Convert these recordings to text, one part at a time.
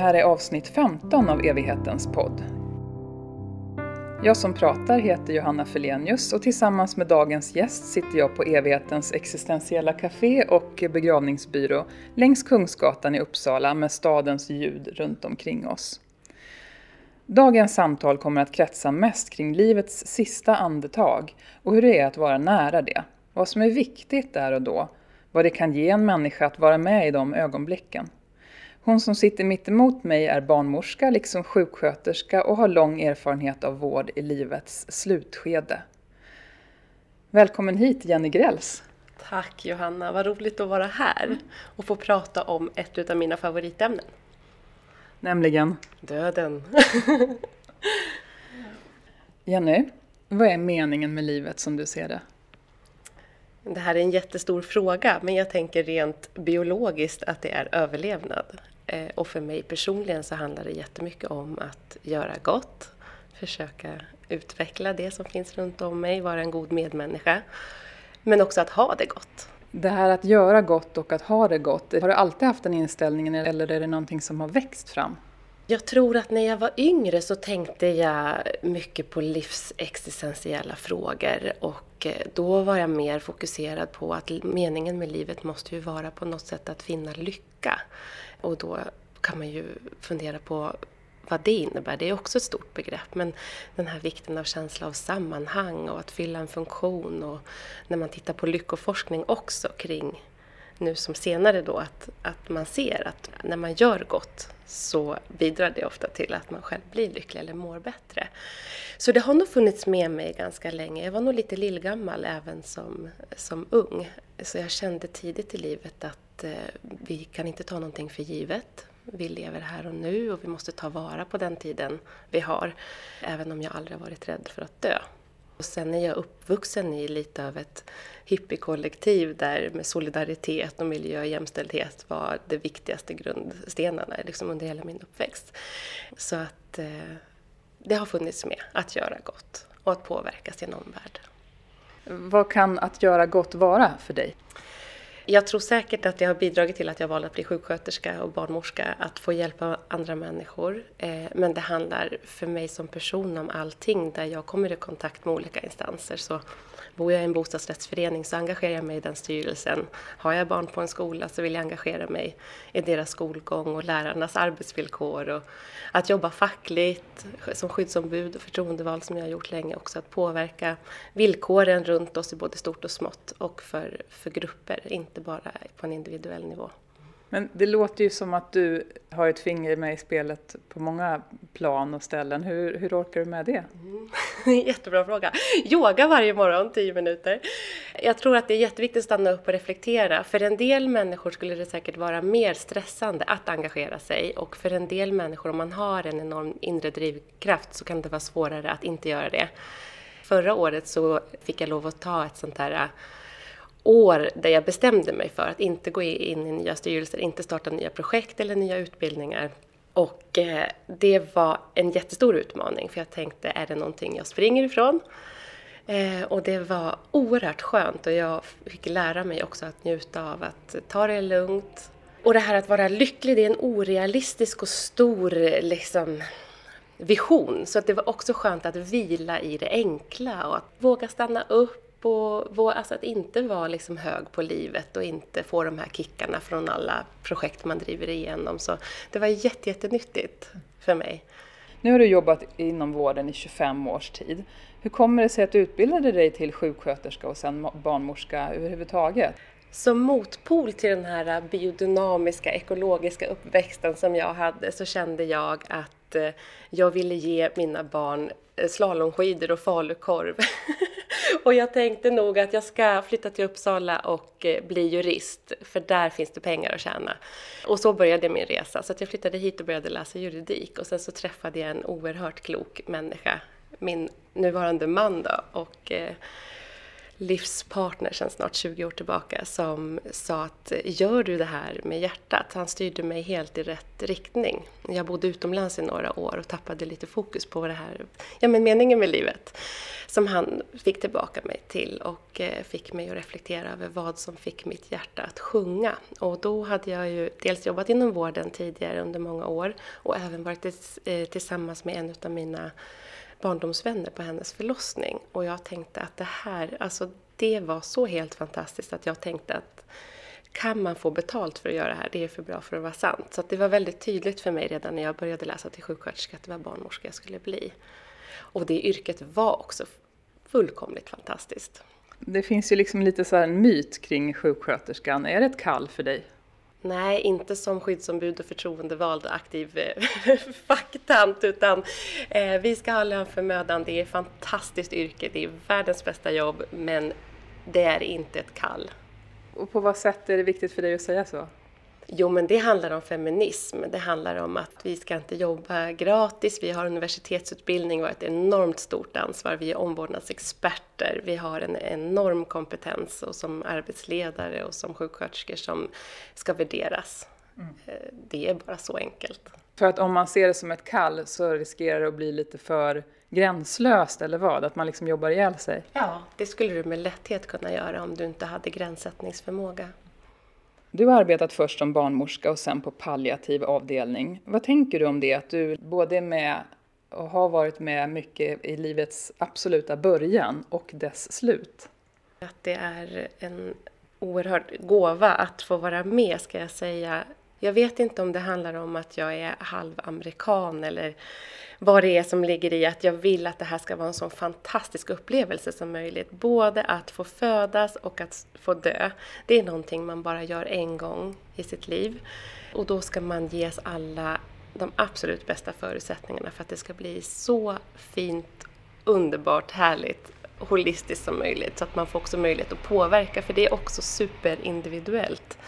här är avsnitt 15 av Evighetens podd. Jag som pratar heter Johanna Felenius och tillsammans med dagens gäst sitter jag på Evighetens existentiella café och begravningsbyrå längs Kungsgatan i Uppsala med stadens ljud runt omkring oss. Dagens samtal kommer att kretsa mest kring livets sista andetag och hur det är att vara nära det. Vad som är viktigt där och då. Vad det kan ge en människa att vara med i de ögonblicken. Hon som sitter mitt emot mig är barnmorska liksom sjuksköterska och har lång erfarenhet av vård i livets slutskede. Välkommen hit Jenny Grells. Tack Johanna, vad roligt att vara här och få prata om ett av mina favoritämnen. Nämligen? Döden. Jenny, vad är meningen med livet som du ser det? Det här är en jättestor fråga, men jag tänker rent biologiskt att det är överlevnad. Eh, och för mig personligen så handlar det jättemycket om att göra gott, försöka utveckla det som finns runt om mig, vara en god medmänniska. Men också att ha det gott. Det här att göra gott och att ha det gott, har du alltid haft den inställningen eller är det någonting som har växt fram? Jag tror att när jag var yngre så tänkte jag mycket på livsexistentiella frågor och och eh, då var jag mer fokuserad på att meningen med livet måste ju vara på något sätt att finna lycka. Och då kan man ju fundera på vad det innebär. Det är också ett stort begrepp. Men den här vikten av känsla av sammanhang och att fylla en funktion och när man tittar på lyckoforskning också kring nu som senare då att, att man ser att när man gör gott så bidrar det ofta till att man själv blir lycklig eller mår bättre. Så det har nog funnits med mig ganska länge. Jag var nog lite lillgammal även som, som ung. Så jag kände tidigt i livet att eh, vi kan inte ta någonting för givet. Vi lever här och nu och vi måste ta vara på den tiden vi har. Även om jag aldrig har varit rädd för att dö. Och sen är jag uppvuxen i lite av ett hippiekollektiv där med solidaritet och miljö och jämställdhet var de viktigaste grundstenarna liksom under hela min uppväxt. Så att eh, det har funnits med, att göra gott och att påverka sin omvärld. Vad kan att göra gott vara för dig? Jag tror säkert att det har bidragit till att jag valde att bli sjuksköterska och barnmorska, att få hjälpa andra människor. Eh, men det handlar för mig som person om allting där jag kommer i kontakt med olika instanser. Så bor jag i en bostadsrättsförening så engagerar jag mig i den styrelsen. Har jag barn på en skola så vill jag engagera mig i deras skolgång och lärarnas arbetsvillkor. Och att jobba fackligt som skyddsombud och förtroendevald som jag har gjort länge också. Att påverka villkoren runt oss i både stort och smått och för, för grupper, inte bara på en individuell nivå. Men det låter ju som att du har ett finger med i spelet på många plan och ställen. Hur, hur orkar du med det? Mm. Jättebra fråga. Yoga varje morgon, 10 minuter. Jag tror att det är jätteviktigt att stanna upp och reflektera. För en del människor skulle det säkert vara mer stressande att engagera sig och för en del människor, om man har en enorm inre drivkraft, så kan det vara svårare att inte göra det. Förra året så fick jag lov att ta ett sånt här år där jag bestämde mig för att inte gå in i nya styrelser, inte starta nya projekt eller nya utbildningar. Och eh, det var en jättestor utmaning för jag tänkte, är det någonting jag springer ifrån? Eh, och det var oerhört skönt och jag fick lära mig också att njuta av att ta det lugnt. Och det här att vara lycklig, det är en orealistisk och stor liksom, vision. Så att det var också skönt att vila i det enkla och att våga stanna upp och alltså att inte vara liksom hög på livet och inte få de här kickarna från alla projekt man driver igenom. Så det var jättejättenyttigt för mig. Nu har du jobbat inom vården i 25 års tid. Hur kommer det sig att du utbildade dig till sjuksköterska och sen barnmorska överhuvudtaget? Som motpol till den här biodynamiska, ekologiska uppväxten som jag hade så kände jag att eh, jag ville ge mina barn eh, slalomskidor och falukorv. och jag tänkte nog att jag ska flytta till Uppsala och eh, bli jurist, för där finns det pengar att tjäna. Och så började min resa, så jag flyttade hit och började läsa juridik och sen så träffade jag en oerhört klok människa, min nuvarande man då, och eh, livspartner sedan snart 20 år tillbaka som sa att gör du det här med hjärtat? Han styrde mig helt i rätt riktning. Jag bodde utomlands i några år och tappade lite fokus på det här, ja men meningen med livet. Som han fick tillbaka mig till och eh, fick mig att reflektera över vad som fick mitt hjärta att sjunga. Och då hade jag ju dels jobbat inom vården tidigare under många år och även varit tillsammans med en av mina barndomsvänner på hennes förlossning. Och jag tänkte att det här, alltså det var så helt fantastiskt att jag tänkte att kan man få betalt för att göra det här? Det är för bra för att vara sant. Så det var väldigt tydligt för mig redan när jag började läsa till sjuksköterska att det var barnmorska jag skulle bli. Och det yrket var också fullkomligt fantastiskt. Det finns ju liksom lite så en myt kring sjuksköterskan. Är det ett kall för dig? Nej, inte som skyddsombud och förtroendevald och aktiv eh, faktant facktant utan eh, vi ska ha lön för mödan. Det är ett fantastiskt yrke, det är världens bästa jobb men det är inte ett kall. Och på vad sätt är det viktigt för dig att säga så? Jo, men det handlar om feminism. Det handlar om att vi ska inte jobba gratis. Vi har universitetsutbildning och ett enormt stort ansvar. Vi är omvårdnadsexperter. Vi har en enorm kompetens och som arbetsledare och som sjuksköterskor som ska värderas. Mm. Eh, det är bara så enkelt. För att om man ser det som ett kall så riskerar det att bli lite för gränslöst eller vad? Att man liksom jobbar ihjäl sig? Ja, det skulle du med lätthet kunna göra om du inte hade gränssättningsförmåga. Du har arbetat först som barnmorska och sen på palliativ avdelning. Vad tänker du om det, att du både är med och har varit med mycket i livets absoluta början och dess slut? Att det är en oerhörd gåva att få vara med, ska jag säga. Jag vet inte om det handlar om att jag är halvamerikan eller vad det är som ligger i att jag vill att det här ska vara en så fantastisk upplevelse som möjligt. Både att få födas och att få dö. Det är någonting man bara gör en gång i sitt liv. Och då ska man ges alla de absolut bästa förutsättningarna för att det ska bli så fint, underbart, härligt holistiskt som möjligt så att man får också möjlighet att påverka för det är också superindividuellt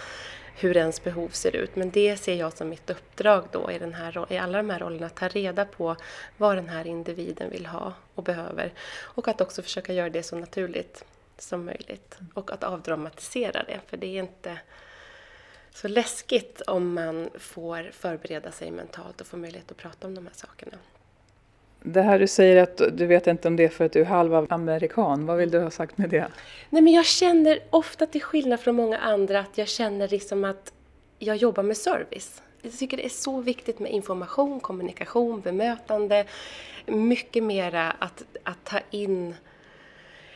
hur ens behov ser ut. Men det ser jag som mitt uppdrag då i, den här, i alla de här rollerna, att ta reda på vad den här individen vill ha och behöver. Och att också försöka göra det så naturligt som möjligt. Och att avdramatisera det, för det är inte så läskigt om man får förbereda sig mentalt och få möjlighet att prata om de här sakerna. Det här du säger att du vet inte om det är för att du är halvamerikan, vad vill du ha sagt med det? Nej men jag känner ofta till skillnad från många andra att jag känner liksom att jag jobbar med service. Jag tycker det är så viktigt med information, kommunikation, bemötande. Mycket mera att, att ta in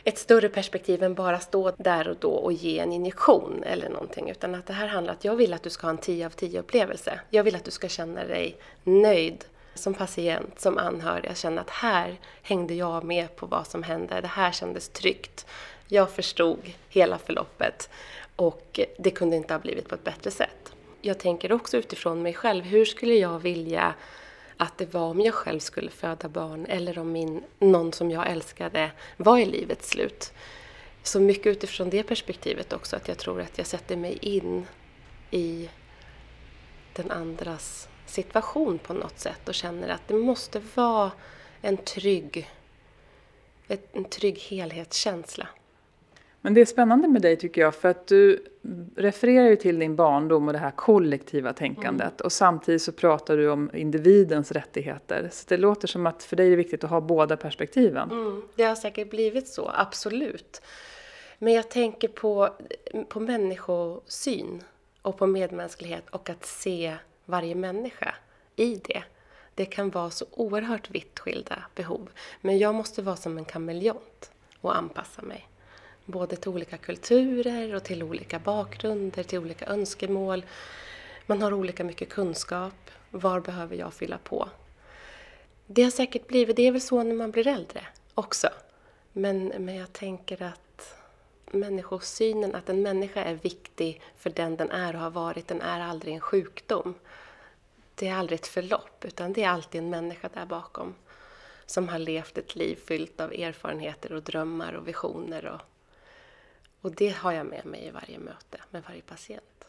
ett större perspektiv än bara stå där och då och ge en injektion eller någonting. Utan att det här handlar om att jag vill att du ska ha en 10 av 10 upplevelse. Jag vill att du ska känna dig nöjd som patient, som anhörig, att kände att här hängde jag med på vad som hände. Det här kändes tryggt. Jag förstod hela förloppet och det kunde inte ha blivit på ett bättre sätt. Jag tänker också utifrån mig själv, hur skulle jag vilja att det var om jag själv skulle föda barn eller om min, någon som jag älskade var i livets slut. Så mycket utifrån det perspektivet också, att jag tror att jag sätter mig in i den andras situation på något sätt och känner att det måste vara en trygg, en trygg helhetskänsla. Men det är spännande med dig tycker jag för att du refererar ju till din barndom och det här kollektiva tänkandet mm. och samtidigt så pratar du om individens rättigheter. Så det låter som att för dig är det viktigt att ha båda perspektiven. Mm, det har säkert blivit så, absolut. Men jag tänker på, på människosyn och på medmänsklighet och att se varje människa i det. Det kan vara så oerhört vitt skilda behov. Men jag måste vara som en kameleont och anpassa mig. Både till olika kulturer och till olika bakgrunder, till olika önskemål. Man har olika mycket kunskap. Var behöver jag fylla på? Det har säkert blivit, det är väl så när man blir äldre också. Men, men jag tänker att människosynen, att en människa är viktig för den den är och har varit, den är aldrig en sjukdom det är aldrig ett förlopp, utan det är alltid en människa där bakom som har levt ett liv fyllt av erfarenheter och drömmar och visioner. Och, och det har jag med mig i varje möte med varje patient.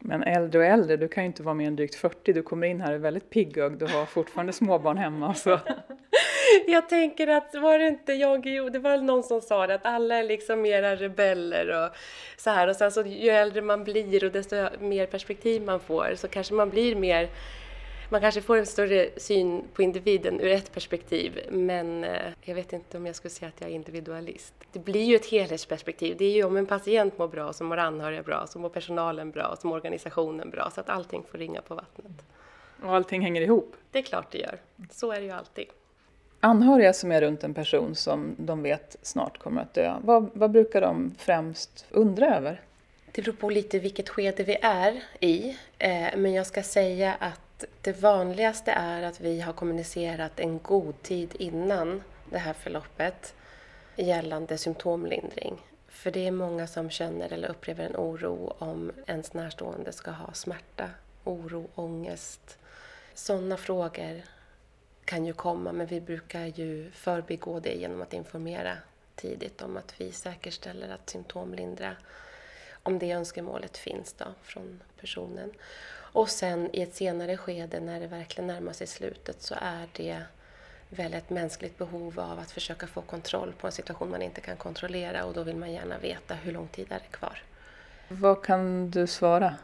Men äldre och äldre, du kan ju inte vara mer än drygt 40. Du kommer in här och är väldigt piggögd och har fortfarande småbarn hemma. Så. Alltså. Jag tänker att, var det inte jag, Guillou, det var någon som sa det, att alla är liksom mera rebeller och så här. Och sen så ju äldre man blir och desto mer perspektiv man får så kanske man blir mer man kanske får en större syn på individen ur ett perspektiv men eh, jag vet inte om jag skulle säga att jag är individualist. Det blir ju ett helhetsperspektiv. Det är ju om en patient mår bra, så mår anhöriga bra, så mår personalen bra, så mår organisationen bra. Så att allting får ringa på vattnet. Och allting hänger ihop? Det är klart det gör. Så är det ju alltid. Anhöriga som är runt en person som de vet snart kommer att dö, vad, vad brukar de främst undra över? Det beror på lite vilket skede vi är i. Eh, men jag ska säga att det vanligaste är att vi har kommunicerat en god tid innan det här förloppet gällande symptomlindring. För det är många som känner eller upplever en oro om ens närstående ska ha smärta, oro, ångest. Sådana frågor kan ju komma men vi brukar ju förbigå det genom att informera tidigt om att vi säkerställer att symptomlindra om det önskemålet finns då från personen. Och sen i ett senare skede när det verkligen närmar sig slutet så är det väl ett mänskligt behov av att försöka få kontroll på en situation man inte kan kontrollera och då vill man gärna veta hur lång tid är det kvar. Vad kan du svara?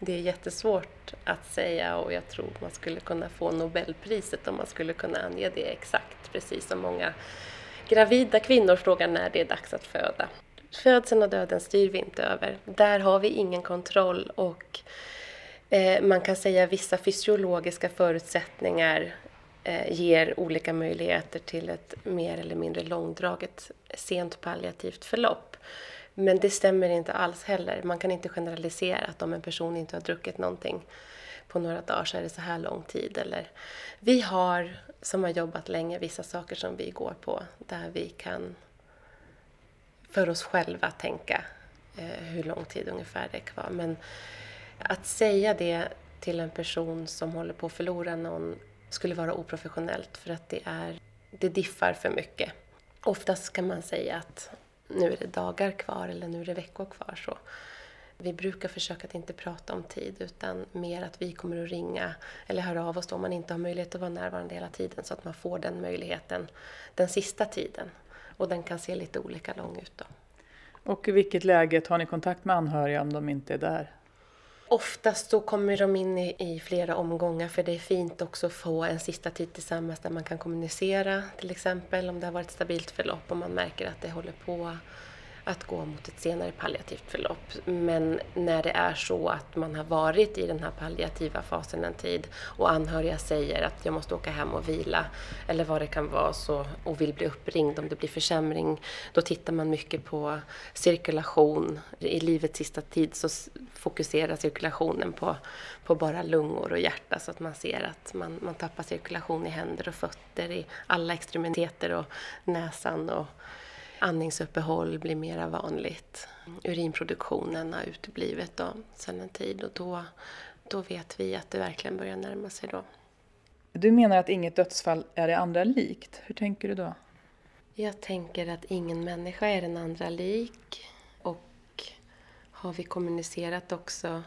Det är jättesvårt att säga och jag tror man skulle kunna få Nobelpriset om man skulle kunna ange det exakt, precis som många gravida kvinnor frågar när det är dags att föda. Födseln och döden styr vi inte över. Där har vi ingen kontroll och Eh, man kan säga att vissa fysiologiska förutsättningar eh, ger olika möjligheter till ett mer eller mindre långdraget sent palliativt förlopp. Men det stämmer inte alls heller. Man kan inte generalisera att om en person inte har druckit någonting på några dagar så är det så här lång tid. Eller, vi har, som har jobbat länge, vissa saker som vi går på där vi kan för oss själva tänka eh, hur lång tid ungefär det är kvar. Men att säga det till en person som håller på att förlora någon skulle vara oprofessionellt för att det, är, det diffar för mycket. Oftast kan man säga att nu är det dagar kvar eller nu är det veckor kvar. Så vi brukar försöka att inte prata om tid utan mer att vi kommer att ringa eller höra av oss om man inte har möjlighet att vara närvarande hela tiden så att man får den möjligheten den sista tiden. Och den kan se lite olika lång ut då. Och i vilket läge tar ni kontakt med anhöriga om de inte är där? Oftast så kommer de in i, i, flera omgångar för det är fint också att få en sista tid tillsammans där man kan kommunicera till exempel om det har varit ett stabilt förlopp och man märker att det håller på att gå mot ett senare palliativt förlopp. Men när det är så att man har varit i den här palliativa fasen en tid och anhöriga säger att jag måste åka hem och vila eller vad det kan vara så, och vill bli uppringd om det blir försämring, då tittar man mycket på cirkulation. I livets sista tid så fokuserar cirkulationen på, på bara lungor och hjärta så att man ser att man, man tappar cirkulation i händer och fötter, i alla extremiteter och näsan och andningsuppehåll blir mera vanligt. Urinproduktionen har uteblivit då, sedan en tid och då, då vet vi att det verkligen börjar närma sig då. Du menar att inget dödsfall är det andra likt. Hur tänker du då? Jag tänker att ingen människa är den andra lik. Och har vi kommunicerat också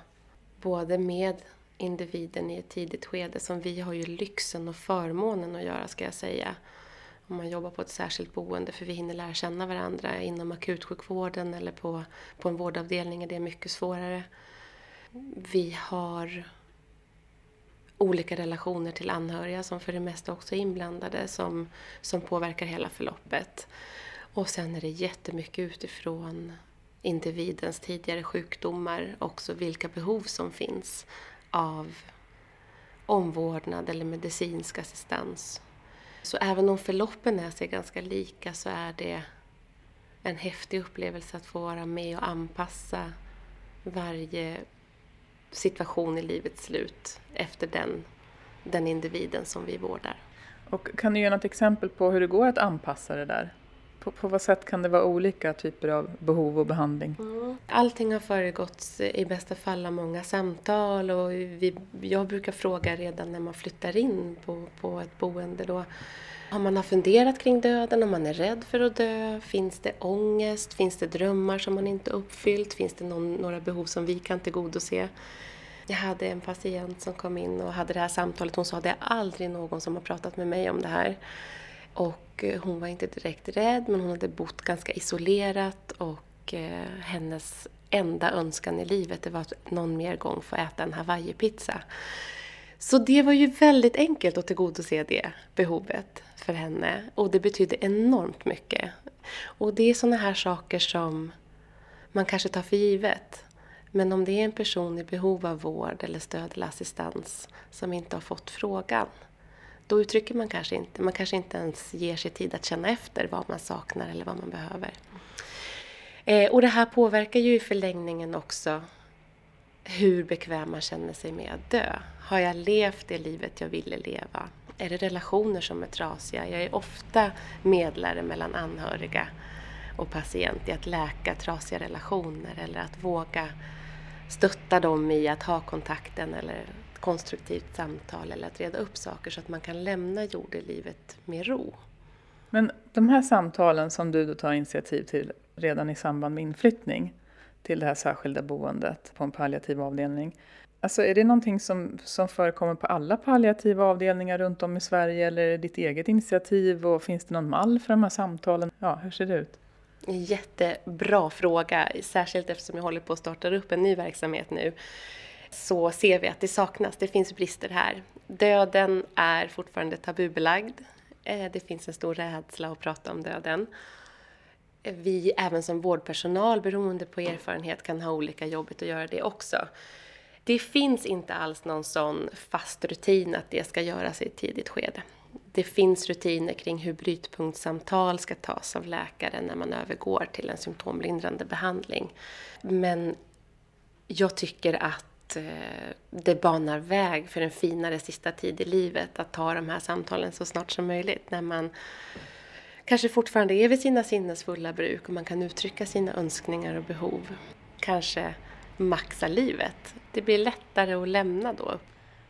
både med individen i ett tidigt skede, som vi har ju lyxen och förmånen att göra ska jag säga, om man jobbar på ett särskilt boende för vi hinner lära känna varandra. Inom akutsjukvården eller på, på en vårdavdelning är det mycket svårare. Vi har olika relationer till anhöriga som för det mesta också är inblandade som, som påverkar hela förloppet. Och sen är det jättemycket utifrån individens tidigare sjukdomar, också vilka behov som finns av omvårdnad eller medicinsk assistans så även om förloppen är sig ganska lika så är det en häftig upplevelse att få vara med och anpassa varje situation i livets slut efter den, den individen som vi vårdar. Och kan du ge något exempel på hur det går att anpassa det där? På, på vad sätt kan det vara olika typer av behov och behandling? Mm. Allting har föregåtts eh, i bästa fall av många samtal och vi, jag brukar fråga redan när man flyttar in på, på ett boende då om man har funderat kring döden, om man är rädd för att dö, finns det ångest, finns det drömmar som man inte uppfyllt, finns det någon, några behov som vi kan tillgodose? Jag hade en patient som kom in och hade det här samtalet. Hon sa det är aldrig någon som har pratat med mig om det här. Och eh, hon var inte direkt rädd men hon hade bott ganska isolerat och eh, hennes enda önskan i livet det var att någon mer gång få äta en hawaiipizza. Så det var ju väldigt enkelt att tillgodose det behovet för henne och det betydde enormt mycket. Och det är sådana här saker som man kanske tar för givet. Men om det är en person i behov av vård eller stöd eller assistans som inte har fått frågan, då uttrycker man kanske inte, man kanske inte ens ger sig tid att känna efter vad man saknar eller vad man behöver. Eh, och det här påverkar ju i förlängningen också hur bekväm man känner sig med att dö. Har jag levt det livet jag ville leva? Är det relationer som är trasiga? Jag är ofta medlare mellan anhöriga och patient i att läka trasiga relationer eller att våga stötta dem i att ha kontakten eller ett konstruktivt samtal eller att reda upp saker så att man kan lämna jordelivet med ro. Men de här samtalen som du då tar initiativ till redan i samband med inflyttning till det här särskilda boendet på en palliativ avdelning. Alltså är det någonting som, som förekommer på alla palliativa avdelningar runt om i Sverige eller är det ditt eget initiativ och finns det någon mall för de här samtalen? Ja, hur ser det ut? Jättebra fråga, särskilt eftersom jag håller på att starta upp en ny verksamhet nu. Så ser vi att det saknas, det finns brister här. Döden är fortfarande tabubelagd. Eh, det finns en stor rädsla att prata om döden. Eh, vi även som vårdpersonal, beroende på erfarenhet, kan ha olika jobbigt att göra det också. Det finns inte alls någon sån fast rutin att det ska göras i ett tidigt skede. Det finns rutiner kring hur brytpunktssamtal ska tas av läkaren när man övergår till en symptomlindrande behandling. Men jag tycker att Eh, det banar väg för en finare sista tid i livet att ta de här samtalen så snart som möjligt när man kanske fortfarande är vid sina sinnesfulla bruk och man kan uttrycka sina önskningar och behov. Kanske maxa livet. Det blir lättare att lämna då.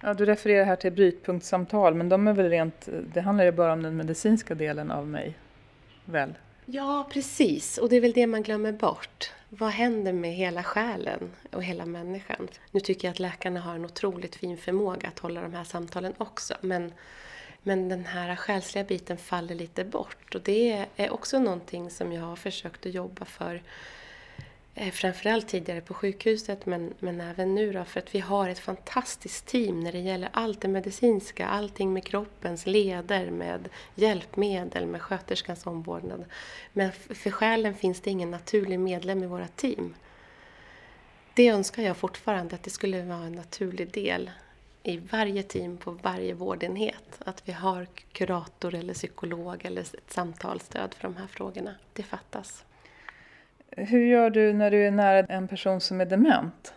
Ja, du refererar här till brytpunktssamtal, men de är väl rent, det handlar ju bara om den medicinska delen av mig, väl? Ja, precis. Och det är väl det man glömmer bort. Vad händer med hela själen och hela människan? Nu tycker jag att läkarna har en otroligt fin förmåga att hålla de här samtalen också, men, men den här själsliga biten faller lite bort. Och det är också någonting som jag har försökt att jobba för Eh, framförallt tidigare på sjukhuset men, men även nu då för att vi har ett fantastiskt team när det gäller allt det medicinska, allting med kroppens leder, med hjälpmedel, med sköterskans omvårdnad. Men för själen finns det ingen naturlig medlem i våra team. Det önskar jag fortfarande att det skulle vara en naturlig del i varje team på varje vårdenhet. Att vi har kurator eller psykolog eller ett samtalsstöd för de här frågorna. Det fattas. Hur gör du när du är nära en person som är dement?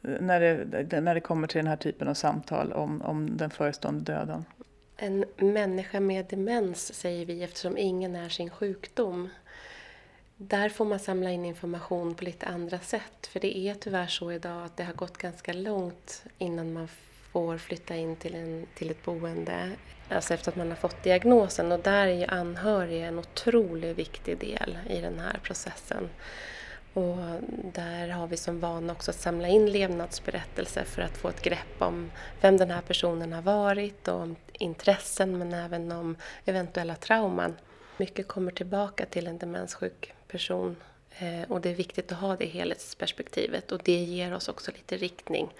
När det, när det kommer till den här typen av samtal om, om den förestående döden? En människa med demens säger vi eftersom ingen är sin sjukdom. Där får man samla in information på lite andra sätt. För det är tyvärr så idag att det har gått ganska långt innan man får flytta in till, en, till ett boende. Alltså efter att man har fått diagnosen och där är ju anhöriga en otroligt viktig del i den här processen. Och där har vi som vana också att samla in levnadsberättelser för att få ett grepp om vem den här personen har varit och om intressen men även om eventuella trauman. Mycket kommer tillbaka till en demenssjuk person Eh, och det är viktigt att ha det helhetsperspektivet och det ger oss också lite riktning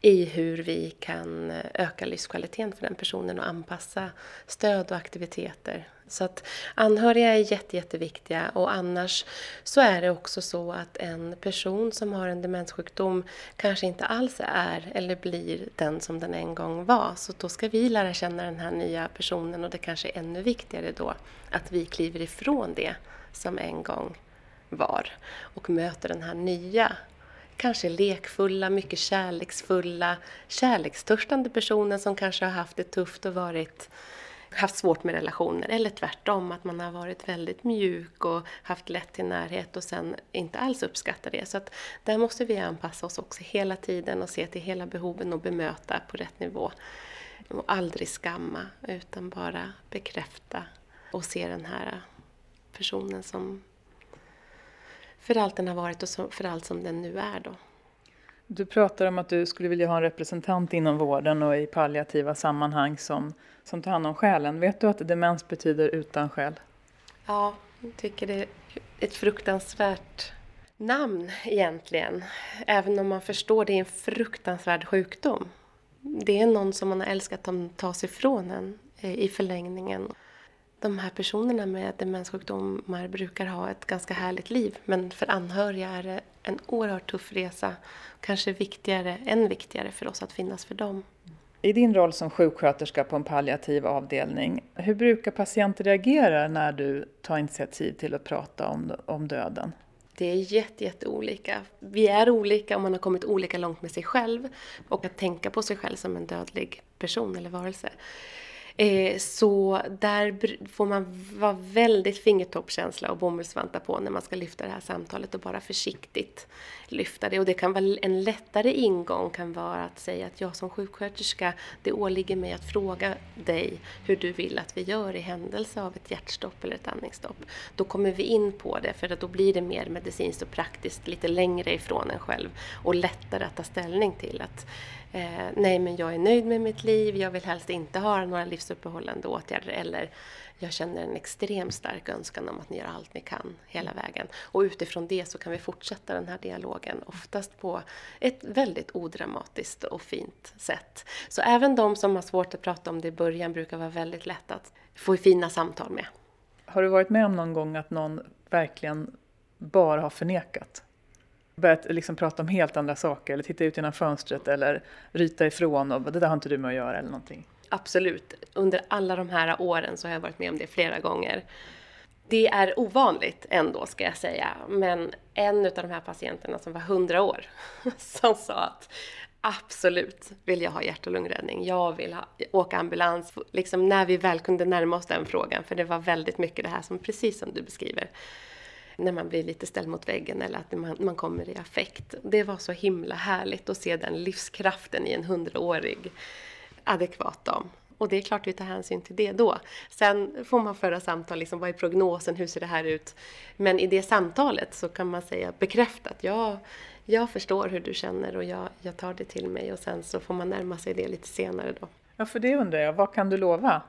i hur vi kan eh, öka livskvaliteten för den personen och anpassa stöd och aktiviteter. Så att anhöriga är jätte, jätteviktiga och annars så är det också så att en person som har en demenssjukdom kanske inte alls är eller blir den som den en gång var. Så då ska vi lära känna den här nya personen och det kanske är ännu viktigare då att vi kliver ifrån det som en gång var och möter den här nya, kanske lekfulla, mycket kärleksfulla, kärlekstörstande personen som kanske har haft det tufft och varit haft svårt med relationer eller tvärtom att man har varit väldigt mjuk och haft lätt till närhet och sen inte alls uppskattar det. Så att där måste vi anpassa oss också hela tiden och se till hela behoven och bemöta på rätt nivå. Och aldrig skamma utan bara bekräfta och se den här personen som för allt den har varit och för allt som den nu är då. Du pratar om att du skulle vilja ha en representant inom vården och i palliativa sammanhang som, som tar hand om själen. Vet du att demens betyder utan själ? Ja, jag tycker det är ett fruktansvärt namn egentligen. Även om man förstår det är en fruktansvärd sjukdom. Det är någon som man har älskat att ta sig ifrån en eh, i förlängningen. De här personerna med demenssjukdomar brukar ha ett ganska härligt liv men för anhöriga är det en oerhört tuff resa. Kanske viktigare, än viktigare för oss att finnas för dem. I din roll som sjuksköterska på en palliativ avdelning, hur brukar patienter reagera när du tar initiativ till att prata om, om döden? Det är jätte, jätteolika. Vi är olika och man har kommit olika långt med sig själv och att tänka på sig själv som en dödlig person eller varelse. Eh, så där får man vara väldigt fingertoppkänsla och bomullsvantar på när man ska lyfta det här samtalet och bara försiktigt lyfta det. Och det kan vara en lättare ingång kan vara att säga att jag som sjuksköterska, det åligger mig att fråga dig hur du vill att vi gör i händelse av ett hjärtstopp eller ett andningsstopp. Då kommer vi in på det för att då blir det mer medicinskt och praktiskt lite längre ifrån en själv och lättare att ta ställning till att eh, nej men jag är nöjd med mitt liv, jag vill helst inte ha några livsuppehållande åtgärder eller jag känner en extremt stark önskan om att ni gör allt ni kan hela vägen. Och utifrån det så kan vi fortsätta den här dialogen, oftast på ett väldigt odramatiskt och fint sätt. Så även de som har svårt att prata om det i början brukar vara väldigt lätt att få fina samtal med. Har du varit med om någon gång att någon verkligen bara har förnekat? Börjat liksom prata om helt andra saker eller titta ut genom fönstret eller ryta ifrån och det där har inte du med att göra eller någonting? absolut. Under alla de här åren så har jag varit med om det flera gånger. Det är ovanligt ändå ska jag säga, men en av de här patienterna som var 100 år som sa att absolut vill jag ha hjärt och lungräddning. Jag vill ha, åka ambulans, liksom när vi väl kunde närma oss den frågan, för det var väldigt mycket det här som precis som du beskriver när man blir lite ställd mot väggen eller att man, man kommer i affekt. Det var så himla härligt att se den livskraften i en hundraårig adekvat dam. Och det är klart vi tar hänsyn till det då. Sen får man föra samtal, liksom, vad är prognosen, hur ser det här ut? Men i det samtalet så kan man säga bekräftat, ja, jag förstår hur du känner och jag, jag tar det till mig och sen så får man närma sig det lite senare då. Ja, för det undrar jag, vad kan du lova?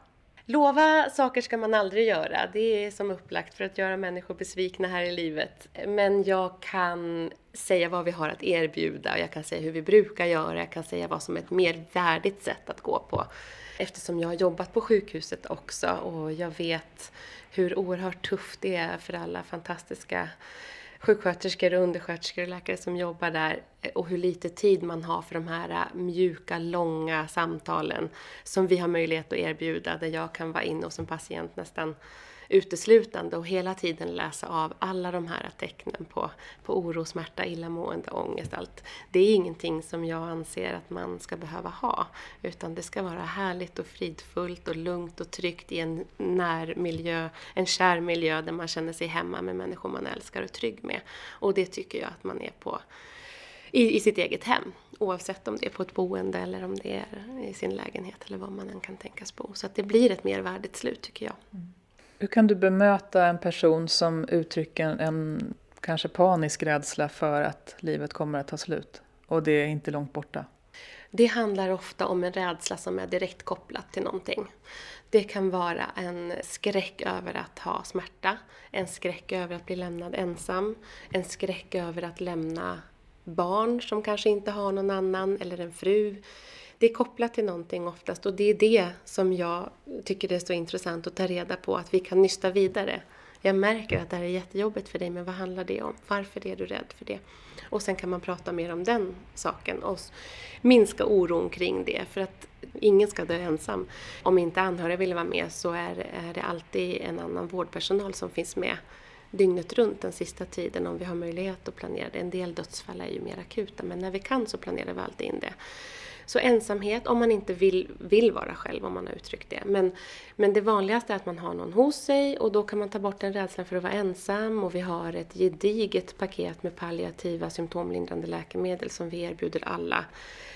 Lova saker ska man aldrig göra. Det är som upplagt för att göra människor besvikna här i livet. Men jag kan säga vad vi har att erbjuda, jag kan säga hur vi brukar göra, jag kan säga vad som är ett mer värdigt sätt att gå på. Eftersom jag har jobbat på sjukhuset också och jag vet hur oerhört tufft det är för alla fantastiska sjuksköterskor, undersköterskor och läkare som jobbar där eh, och hur lite tid man har för de här eh, mjuka, långa samtalen som vi har möjlighet att erbjuda där jag kan vara inne hos en patient nästan uteslutande och hela tiden läsa av alla de här tecknen på, på oro, smärta, illamående, ångest, allt. Det är ingenting som jag anser att man ska behöva ha, utan det ska vara härligt och fridfullt och lugnt och tryggt i en närmiljö, en kär miljö där man känner sig hemma med människor man älskar och trygg med. Och det tycker jag att man är på i, i sitt eget hem. Oavsett om det är på ett boende eller om det är i sin lägenhet eller vad man än kan tänkas bo. Så att det blir ett mer värdigt slut tycker jag. Mm. Hur kan du bemöta en person som uttrycker en, kanske panisk rädsla för att livet kommer att ta slut och det är inte långt borta? Det handlar ofta om en rädsla som är direkt kopplad till någonting. Det kan vara en skräck över att ha smärta, en skräck över att bli lämnad ensam, en skräck över att lämna barn som kanske inte har någon annan eller en fru det är kopplat till någonting oftast och det är det som jag tycker det är så intressant att ta reda på, att vi kan nysta vidare. Jag märker att det här är jättejobbigt för dig, men vad handlar det om? Varför är du rädd för det? Och sen kan man prata mer om den saken och minska oron kring det, för att ingen ska dö ensam. Om inte anhöriga vill vara med så är, är det alltid en annan vårdpersonal som finns med dygnet runt den sista tiden om vi har möjlighet att planera det. En del dödsfall är ju mer akuta, men när vi kan så planerar vi alltid in det. Så ensamhet, om man inte vill, vill vara själv, om man har uttryckt det. Men, men det vanligaste är att man har någon hos sig och då kan man ta bort den rädslan för att vara ensam och vi har ett gediget paket med palliativa symptomlindrande läkemedel som vi erbjuder alla.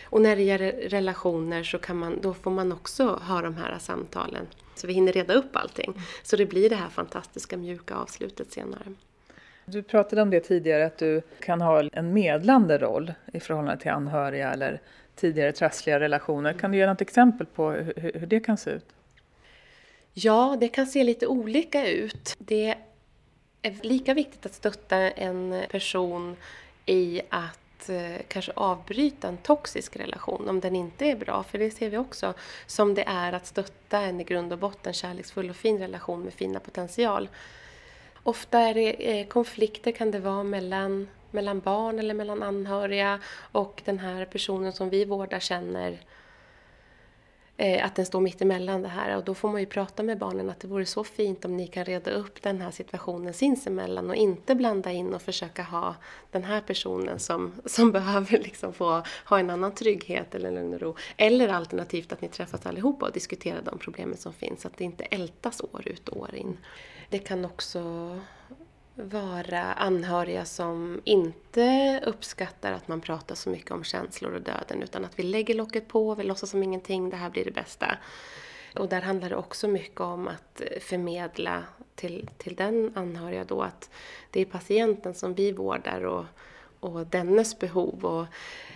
Och när det gäller relationer så kan man, då får man också ha de här samtalen. Så vi hinner reda upp allting. Så det blir det här fantastiska mjuka avslutet senare. Du pratade om det tidigare, att du kan ha en medlande roll i förhållande till anhöriga eller tidigare trassliga relationer. Kan du ge något exempel på hur, hur det kan se ut? Ja, det kan se lite olika ut. Det är lika viktigt att stötta en person i att eh, kanske avbryta en toxisk relation om den inte är bra, för det ser vi också, som det är att stötta en i grund och botten kärleksfull och fin relation med fina potential. Ofta är det eh, konflikter kan det vara mellan, mellan barn eller mellan anhöriga och den här personen som vi vårdar känner eh, att den står mitt emellan det här och då får man ju prata med barnen att det vore så fint om ni kan reda upp den här situationen sinsemellan och inte blanda in och försöka ha den här personen som, som behöver liksom få ha en annan trygghet eller lugn och ro. Eller alternativt att ni träffas allihopa och diskuterar de problemen som finns, så att det inte ältas år ut och år in. Det kan också vara anhöriga som inte uppskattar att man pratar så mycket om känslor och döden utan att vi lägger locket på, vi låtsas som ingenting, det här blir det bästa. Och där handlar det också mycket om att förmedla till, till den anhöriga då att det är patienten som vi vårdar och, och dennes behov och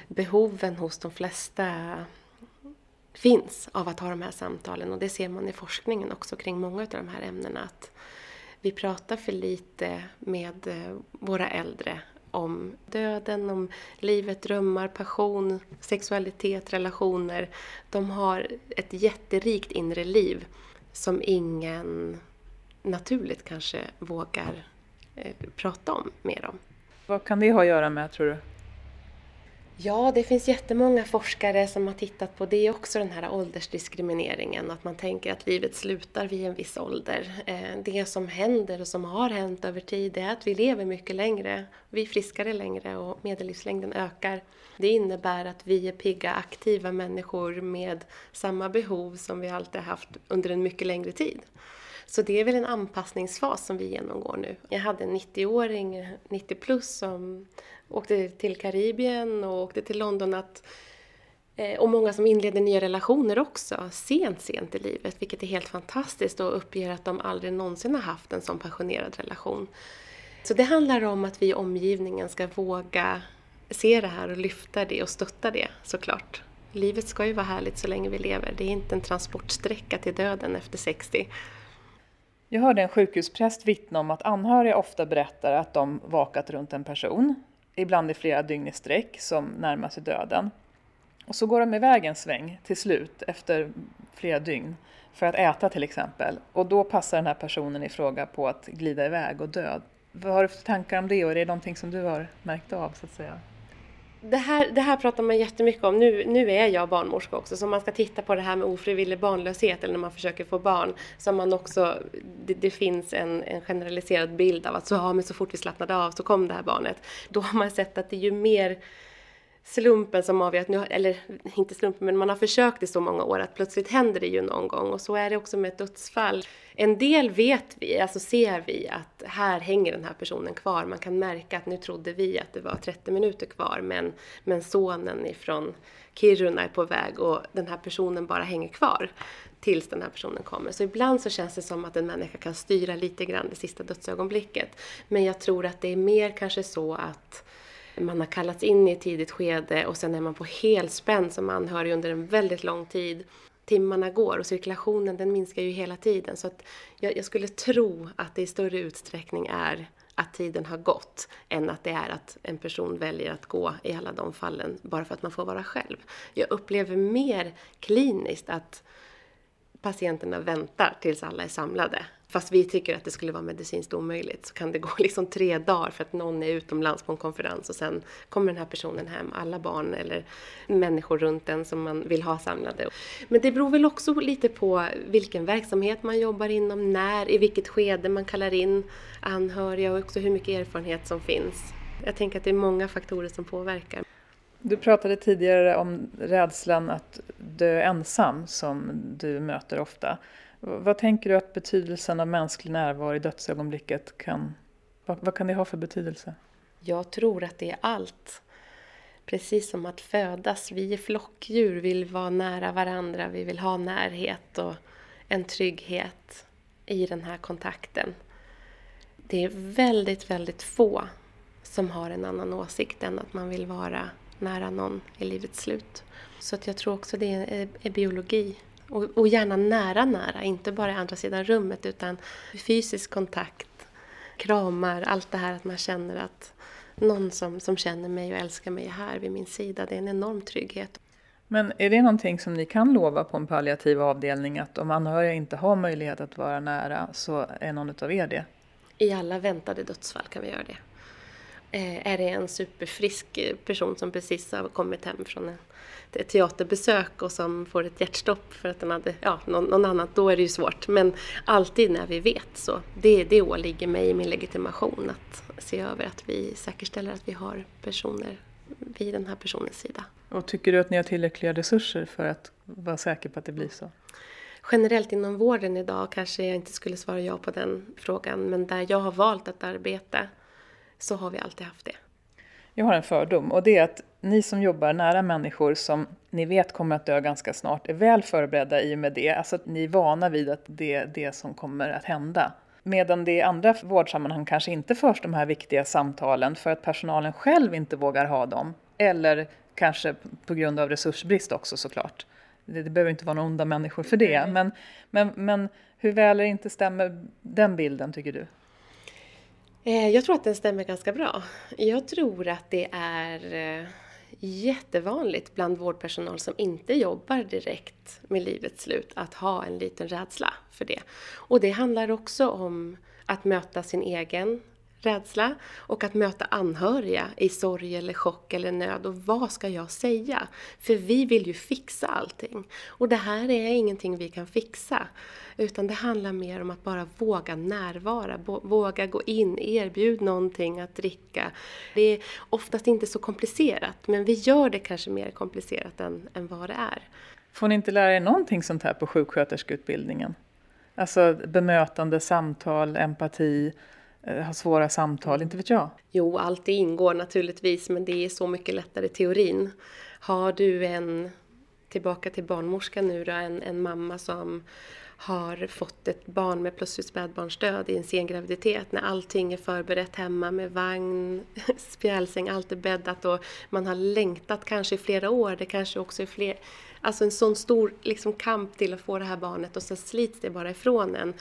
behoven hos de flesta finns av att ha de här samtalen och det ser man i forskningen också kring många av de här ämnena att vi pratar för lite med eh, våra äldre om döden, om livet, drömmar, passion, sexualitet, relationer. De har ett jätterikt inre liv som ingen naturligt kanske vågar eh, prata om med dem. Vad kan det ha att göra med, tror du? Ja, det finns jättemånga forskare som har tittat på det också, den här åldersdiskrimineringen. Att man tänker att livet slutar vid en viss ålder. Eh, det som händer och som har hänt över tid är att vi lever mycket längre. Vi är friskare längre och medellivslängden ökar. Det innebär att vi är pigga, aktiva människor med samma behov som vi alltid haft under en mycket längre tid. Så det är väl en anpassningsfas som vi genomgår nu. Jag hade en 90-åring, 90 plus, som åkte till Karibien och åkte till London att eh, och många som inleder nya relationer också, sent, sent i livet, vilket är helt fantastiskt och uppger att de aldrig någonsin har haft en sån passionerad relation. Så det handlar om att vi i omgivningen ska våga se det här och lyfta det och stötta det såklart. Livet ska ju vara härligt så länge vi lever, det är inte en transportsträcka till döden efter 60. Jag hörde en sjukhuspräst vittna om att anhöriga ofta berättar att de vakat runt en person ibland i flera dygn i sträck, som närmar sig döden. Och så går de iväg en sväng till slut efter flera dygn för att äta till exempel. Och då passar den här personen i fråga på att glida iväg och dö. Vad har du för tankar om det och är det någonting som du har märkt av så att säga? Det här, det här pratar man jättemycket om. Nu, nu är jag barnmorska också, så om man ska titta på det här med ofrivillig barnlöshet eller när man försöker få barn, så man också, det, det, finns en, en generaliserad bild av att så, ja, men så fort vi slappnade av så kom det här barnet. Då har man sett att det är ju mer slumpen som avgör att nu, eller inte slumpen, men man har försökt i så många år att plötsligt händer det ju någon gång och så är det också med ett dödsfall. En del vet vi, alltså ser vi att här hänger den här personen kvar. Man kan märka att nu trodde vi att det var 30 minuter kvar men, men sonen ifrån Kiruna är på väg och den här personen bara hänger kvar tills den här personen kommer. Så ibland så känns det som att en människa kan styra lite grann det sista dödsögonblicket. Men jag tror att det är mer kanske så att man har kallats in i ett tidigt skede och sen är man på helspänn som anhörig under en väldigt lång tid. Timmarna går och cirkulationen den minskar ju hela tiden så att jag, jag skulle tro att det i större utsträckning är att tiden har gått än att det är att en person väljer att gå i alla de fallen bara för att man får vara själv. Jag upplever mer kliniskt att patienterna väntar tills alla är samlade fast vi tycker att det skulle vara medicinskt omöjligt så kan det gå liksom tre dagar för att någon är utomlands på en konferens och sen kommer den här personen hem, alla barn eller människor runt den som man vill ha samlade. Men det beror väl också lite på vilken verksamhet man jobbar inom, när, i vilket skede man kallar in anhöriga och också hur mycket erfarenhet som finns. Jag tänker att det är många faktorer som påverkar. Du pratade tidigare om rädslan att dö ensam som du möter ofta. Vad tänker du att betydelsen av mänsklig närvaro i dödsögonblicket kan... Vad, vad kan det ha för betydelse? Jag tror att det är allt. Precis som att födas. Vi är flockdjur, vill vara nära varandra, vi vill ha närhet och en trygghet i den här kontakten. det är väldigt, väldigt få som har en annan åsikt än att man vill vara nära någon i livets slut. Så att jag tror också det är, är biologi. Och, och, gärna nära, nära. Inte bara i andra sidan rummet utan fysisk kontakt, kramar, allt det här att man känner att någon som, som känner mig och älskar mig är här vid min sida. Det är en enorm trygghet. Men är det någonting som ni kan lova på en palliativ avdelning att om anhöriga inte har möjlighet att vara nära så är någon av er det? I alla väntade dödsfall kan vi göra det. Eh, är det en superfrisk person som precis har kommit hem från ett teaterbesök och som får ett hjärtstopp för att den hade ja, någon, någon annan, då är det ju svårt. Men alltid när vi vet så. Det, det åligger mig i min legitimation att se över att vi säkerställer att vi har personer vid den här personens sida. Och tycker du att ni har tillräckliga resurser för att vara säker på att det blir så? Generellt inom vården idag kanske jag inte skulle svara ja på den frågan, men där jag har valt att arbeta så har vi alltid haft det. Jag har en fördom och det är att ni som jobbar nära människor som ni vet kommer att dö ganska snart är väl förberedda i och med det. Alltså att ni är vana vid att det är det som kommer att hända. Medan det i andra vårdsammanhang kanske inte förs de här viktiga samtalen för att personalen själv inte vågar ha dem. Eller kanske på grund av resursbrist också såklart. Det, det behöver inte vara några onda människor för det. Men, men, men hur väl eller inte stämmer den bilden tycker du? Eh, jag tror att den stämmer ganska bra. Jag tror att det är eh, jättevanligt bland vårdpersonal som inte jobbar direkt med livets slut att ha en liten rädsla för det. Och det handlar också om att möta sin egen rädsla och att möta anhöriga i sorg eller chock eller nöd. Och vad ska jag säga? För vi vill ju fixa allting. Och det här är ingenting vi kan fixa. Utan det handlar mer om att bara våga närvara, våga gå in, erbjud någonting att dricka. Det är oftast inte så komplicerat, men vi gör det kanske mer komplicerat än, än vad det är. Får ni inte lära er någonting sånt här på sjuksköterskeutbildningen? Alltså bemötande, samtal, empati, Eh, ha svåra samtal, inte vet jag. Jo, allt det ingår naturligtvis, men det är så mycket lättare i teorin. Har du en, tillbaka till barnmorskan nu då, en, en mamma som har fått ett barn med plötsligt spädbarnsdöd i en sen graviditet när allting är förberett hemma med vagn, spjälsäng, allt är bäddat och man har längtat kanske i flera år. Det kanske också är fler, alltså en sån stor liksom, kamp till att få det här barnet och så slits det bara ifrån en.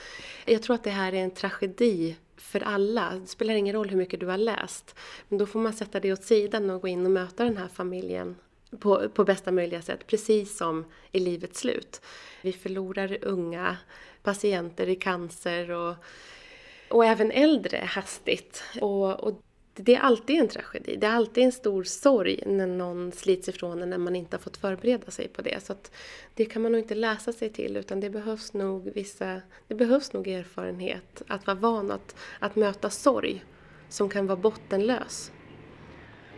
Jag tror att det här är en tragedi för alla. Det spelar ingen roll hur mycket du har läst. Men då får man sätta det åt sidan och gå in och möta den här familjen på, på bästa möjliga sätt, precis som i livets slut. Vi förlorar unga patienter i cancer och, och även äldre hastigt. Och, och det är alltid en tragedi. Det är alltid en stor sorg när någon slits ifrån en när man inte har fått förbereda sig på det. Så det kan man nog inte läsa sig till utan det behövs nog vissa, det behövs nog erfarenhet. Att vara van att, att möta sorg som kan vara bottenlös.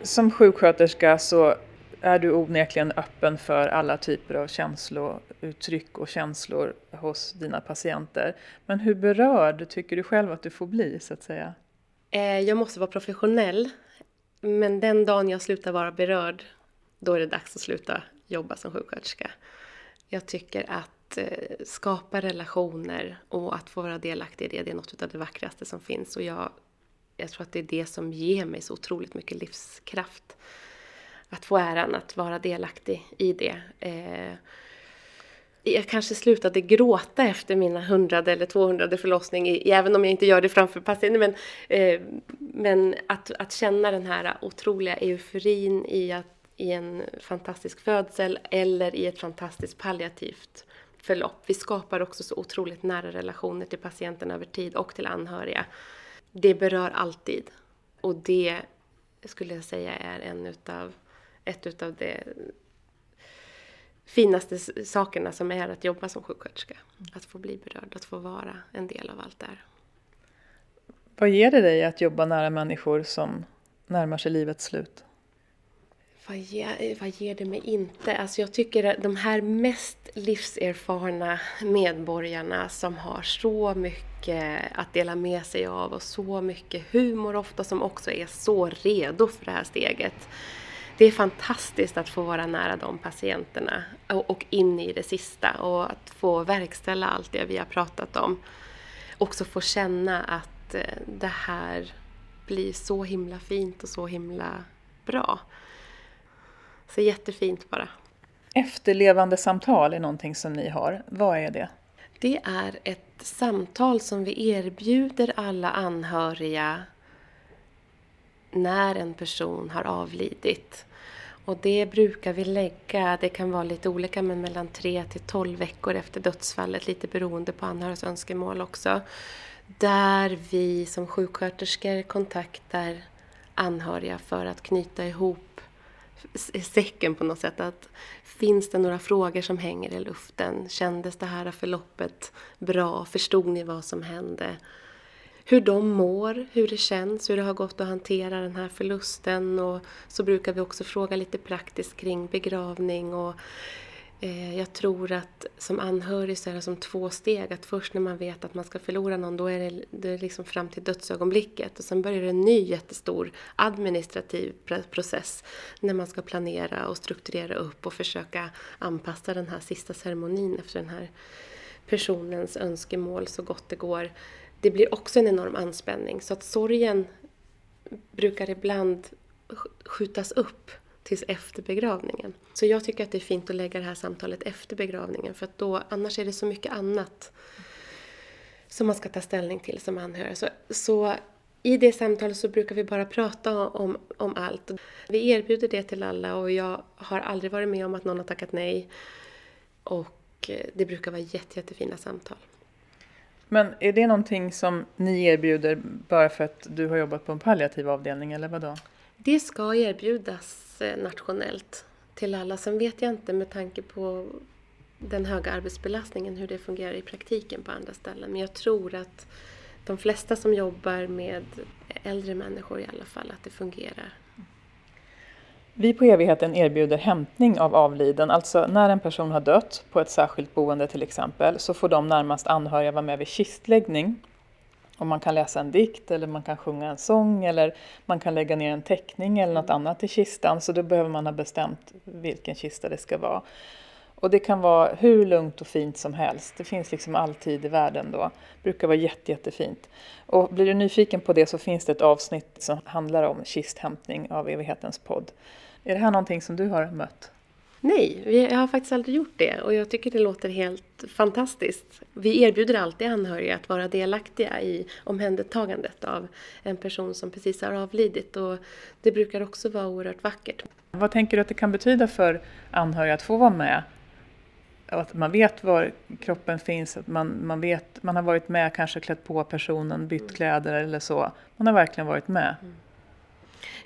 Som sjuksköterska så är du onekligen öppen för alla typer av känslouttryck och känslor hos dina patienter. Men hur berörd tycker du själv att du får bli så att säga? Eh, jag måste vara professionell. Men den dagen jag slutar vara berörd, då är det dags att sluta jobba som sjuksköterska. Jag tycker att eh, skapa relationer och att få vara delaktig i det, det är något av det vackraste som finns. Och jag, jag tror att det är det som ger mig så otroligt mycket livskraft. Att få äran att vara delaktig i det. Eh, jag kanske slutade gråta efter mina hundrade eller tvåhundrade förlossning, även om jag inte gör det framför patienten. Men, eh, men att, att känna den här otroliga euforin i, att, i en fantastisk födsel eller i ett fantastiskt palliativt förlopp. Vi skapar också så otroligt nära relationer till patienten över tid och till anhöriga. Det berör alltid. Och det skulle jag säga är en utav, ett utav det finaste sakerna som är att jobba som sjuksköterska. Att få bli berörd, att få vara en del av allt det här. Vad ger det dig att jobba nära människor som närmar sig livets slut? Vad ger, vad ger det mig inte? Alltså jag tycker att de här mest livserfarna medborgarna som har så mycket att dela med sig av och så mycket humor ofta som också är så redo för det här steget det är fantastiskt att få vara nära de patienterna och, och in i det sista och att få verkställa allt det vi har pratat om. Också få känna att eh, det här blir så himla fint och så himla bra. Så jättefint bara. Efterlevande samtal är någonting som ni har. Vad är det? Det är ett samtal som vi erbjuder alla anhöriga när en person har avlidit. Och det brukar vi lägga, det kan vara lite olika, men mellan 3 till 12 veckor efter dödsfallet, lite beroende på anhörigas önskemål också. Där vi som sjuksköterskor kontaktar anhöriga för att knyta ihop säcken på något sätt. Att finns det några frågor som hänger i luften? Kändes det här förloppet bra? Förstod ni vad som hände? Hur de mår, hur det känns, hur det har gått att hantera den här förlusten. Och så brukar vi också fråga lite praktiskt kring begravning. Och, eh, jag tror att som anhörig så är det som två steg. Att först när man vet att man ska förlora någon, då är det, det är liksom fram till dödsögonblicket. Och sen börjar det en ny jättestor administrativ process när man ska planera och strukturera upp och försöka anpassa den här sista ceremonin efter den här personens önskemål så gott det går det blir också en enorm anspänning. Så att sorgen brukar ibland skjutas upp tills efter begravningen. Så jag tycker att det är fint att lägga det här samtalet efter begravningen för att då, annars är det så mycket annat som man ska ta ställning till som anhörig. Så, så i det samtalet så brukar vi bara prata om, om allt. Vi erbjuder det till alla och jag har aldrig varit med om att någon har tackat nej. Och eh, det brukar vara jätte, jättefina samtal. Men är det någonting som ni erbjuder bara för att du har jobbat på en palliativ avdelning eller vadå? Det ska erbjudas eh, nationellt till alla. Sen vet jag inte med tanke på den höga arbetsbelastningen hur det fungerar i praktiken på andra ställen. Men jag tror att de flesta som jobbar med äldre människor i alla fall, att det fungerar. Vi på Evigheten erbjuder hämtning av avliden, alltså när en person har dött på ett särskilt boende till exempel, så får de närmast anhöriga vara med vid kistläggning. Och man kan läsa en dikt eller man kan sjunga en sång eller man kan lägga ner en teckning eller något annat i kistan, så då behöver man ha bestämt vilken kista det ska vara. Och det kan vara hur lugnt och fint som helst. Det finns liksom alltid i världen då. Det brukar vara jätte, jättefint. Och blir du nyfiken på det så finns det ett avsnitt som handlar om kisthämtning av Evighetens podd. Är det här någonting som du har mött? Nej, jag har faktiskt aldrig gjort det och jag tycker det låter helt fantastiskt. Vi erbjuder alltid anhöriga att vara delaktiga i omhändertagandet av en person som precis har avlidit och det brukar också vara oerhört vackert. Vad tänker du att det kan betyda för anhöriga att få vara med? Att man vet var kroppen finns, att man, man, vet, man har varit med, kanske klätt på personen, bytt kläder eller så. Man har verkligen varit med. Mm.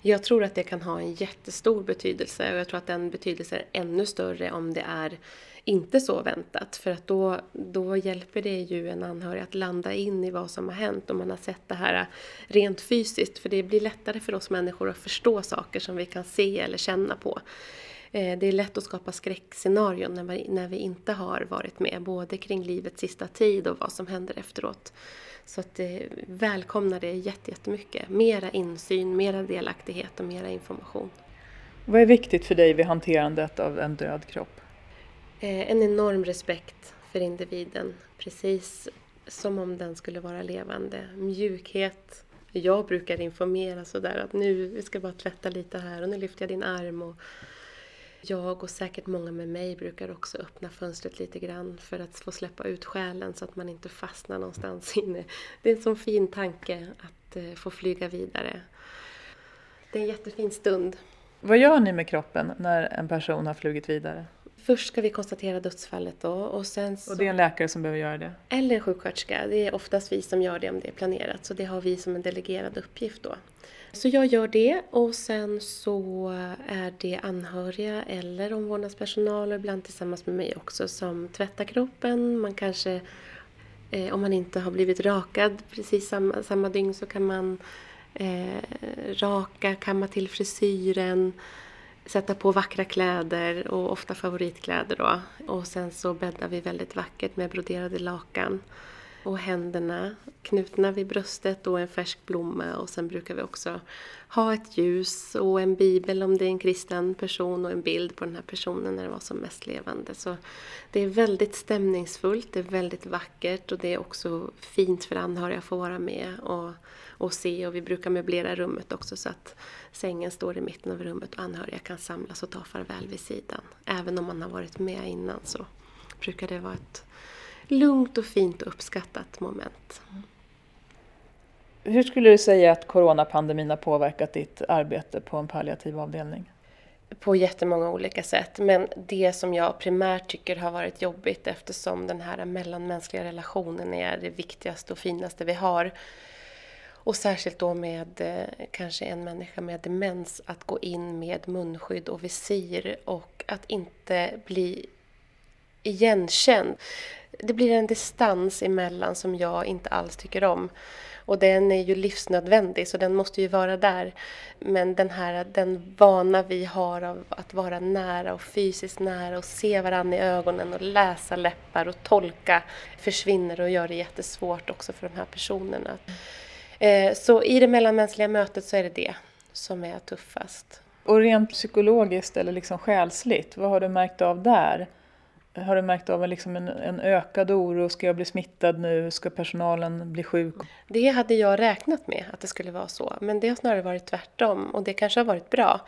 Jag tror att det kan ha en jättestor betydelse och jag tror att den betydelsen är ännu större om det är inte så väntat. För att då, då hjälper det ju en anhörig att landa in i vad som har hänt och man har sett det här rent fysiskt. För det blir lättare för oss människor att förstå saker som vi kan se eller känna på. Eh, det är lätt att skapa skräckscenarion när vi, när vi inte har varit med, både kring livets sista tid och vad som händer efteråt. Så att eh, välkomnar det jättemycket. Mera insyn, mera delaktighet och mera information. Vad är viktigt för dig vid hanterandet av en död kropp? Eh, en enorm respekt för individen, precis som om den skulle vara levande. Mjukhet. Jag brukar informera sådär att nu, vi ska bara tvätta lite här och nu lyfter jag din arm. Och jag och säkert många med mig brukar också öppna fönstret lite grann för att få släppa ut själen så att man inte fastnar någonstans inne. Det är en sån fin tanke att eh, få flyga vidare. Det är en jättefin stund. Vad gör ni med kroppen när en person har flugit vidare? Först ska vi konstatera dödsfallet då och sen så... Och det är en läkare som behöver göra det? Eller en sjuksköterska. Det är oftast vi som gör det om det är planerat så det har vi som en delegerad uppgift då. Så jag gör det och sen så är det anhöriga eller omvårdnadspersonal och ibland tillsammans med mig också som tvättar kroppen. Man kanske, eh, om man inte har blivit rakad precis samma, samma dygn så kan man eh, raka, kamma till frisyren, sätta på vackra kläder och ofta favoritkläder då. Och sen så bäddar vi väldigt vackert med broderade lakan. och händerna knutna vid bröstet och en färsk blomma och sen brukar vi också ha ett ljus och en bibel om det är en kristen person och en bild på den här personen när den var som mest levande. Så det är väldigt stämningsfullt, det är väldigt vackert och det är också fint för anhöriga att få vara med och, och se och vi brukar möblera rummet också så att sängen står i mitten av rummet och anhöriga kan samlas och ta farväl vid sidan. Även om man har varit med innan så brukar det vara ett lugnt och fint och uppskattat moment. Hur skulle du säga att coronapandemin har påverkat ditt arbete på en palliativ avdelning? På jättemånga olika sätt, men det som jag primärt tycker har varit jobbigt eftersom den här mellanmänskliga relationen är det viktigaste och finaste vi har. Och särskilt då med eh, kanske en människa med demens, att gå in med munskydd och visir och att inte bli igenkänd. Det blir en distans emellan som jag inte alls tycker om. Och den är ju livsnödvändig så den måste ju vara där. Men den här den vana vi har av att vara nära och fysiskt nära och se varandra i ögonen och läsa läppar och tolka försvinner och gör det jättesvårt också för de här personerna. Eh, så i det mellanmänskliga mötet så är det det som är tuffast. Och rent psykologiskt eller liksom själsligt, vad har du märkt av där? Har du märkt av liksom en, en, ökad oro? Ska jag bli smittad nu? Ska personalen bli sjuk? Det hade jag räknat med att det skulle vara så, men det har snarare varit tvärtom och det kanske har varit bra.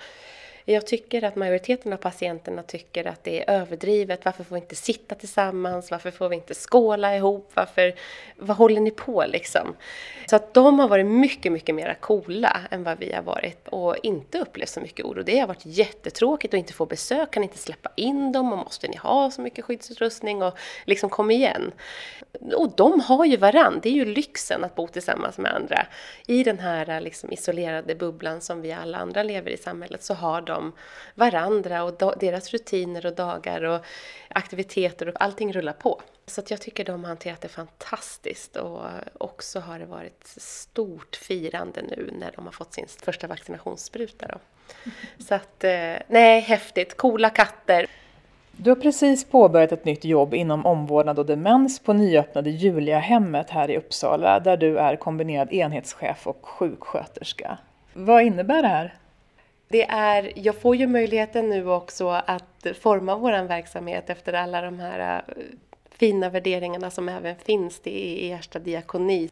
Jag tycker att majoriteten av patienterna tycker att det är överdrivet. Varför får vi inte sitta tillsammans? Varför får vi inte skåla ihop? Varför, vad håller ni på liksom? Så att de har varit mycket, mycket mer coola än vad vi har varit och inte upplevt så mycket oro. Det har varit jättetråkigt att inte få besök, kan inte släppa in dem och måste ni ha så mycket skyddsutrustning och liksom kom igen. Och de har ju varann, det är ju lyxen att bo tillsammans med andra. I den här liksom isolerade bubblan som vi alla andra lever i samhället så har de om varandra och deras rutiner och dagar och aktiviteter och allting rullar på. Så att jag tycker de har hanterat det fantastiskt och också har det varit stort firande nu när de har fått sin första vaccinationsspruta. Då. Så att, eh, nej, häftigt. Coola katter. Du har precis påbörjat ett nytt jobb inom omvårdnad och demens på nyöppnade Juliahemmet här i Uppsala där du är kombinerad enhetschef och sjuksköterska. Vad innebär det här? Det är, jag får ju möjligheten nu också att forma vår verksamhet efter alla de här eh, fina värderingarna som även finns i Ersta diakoni.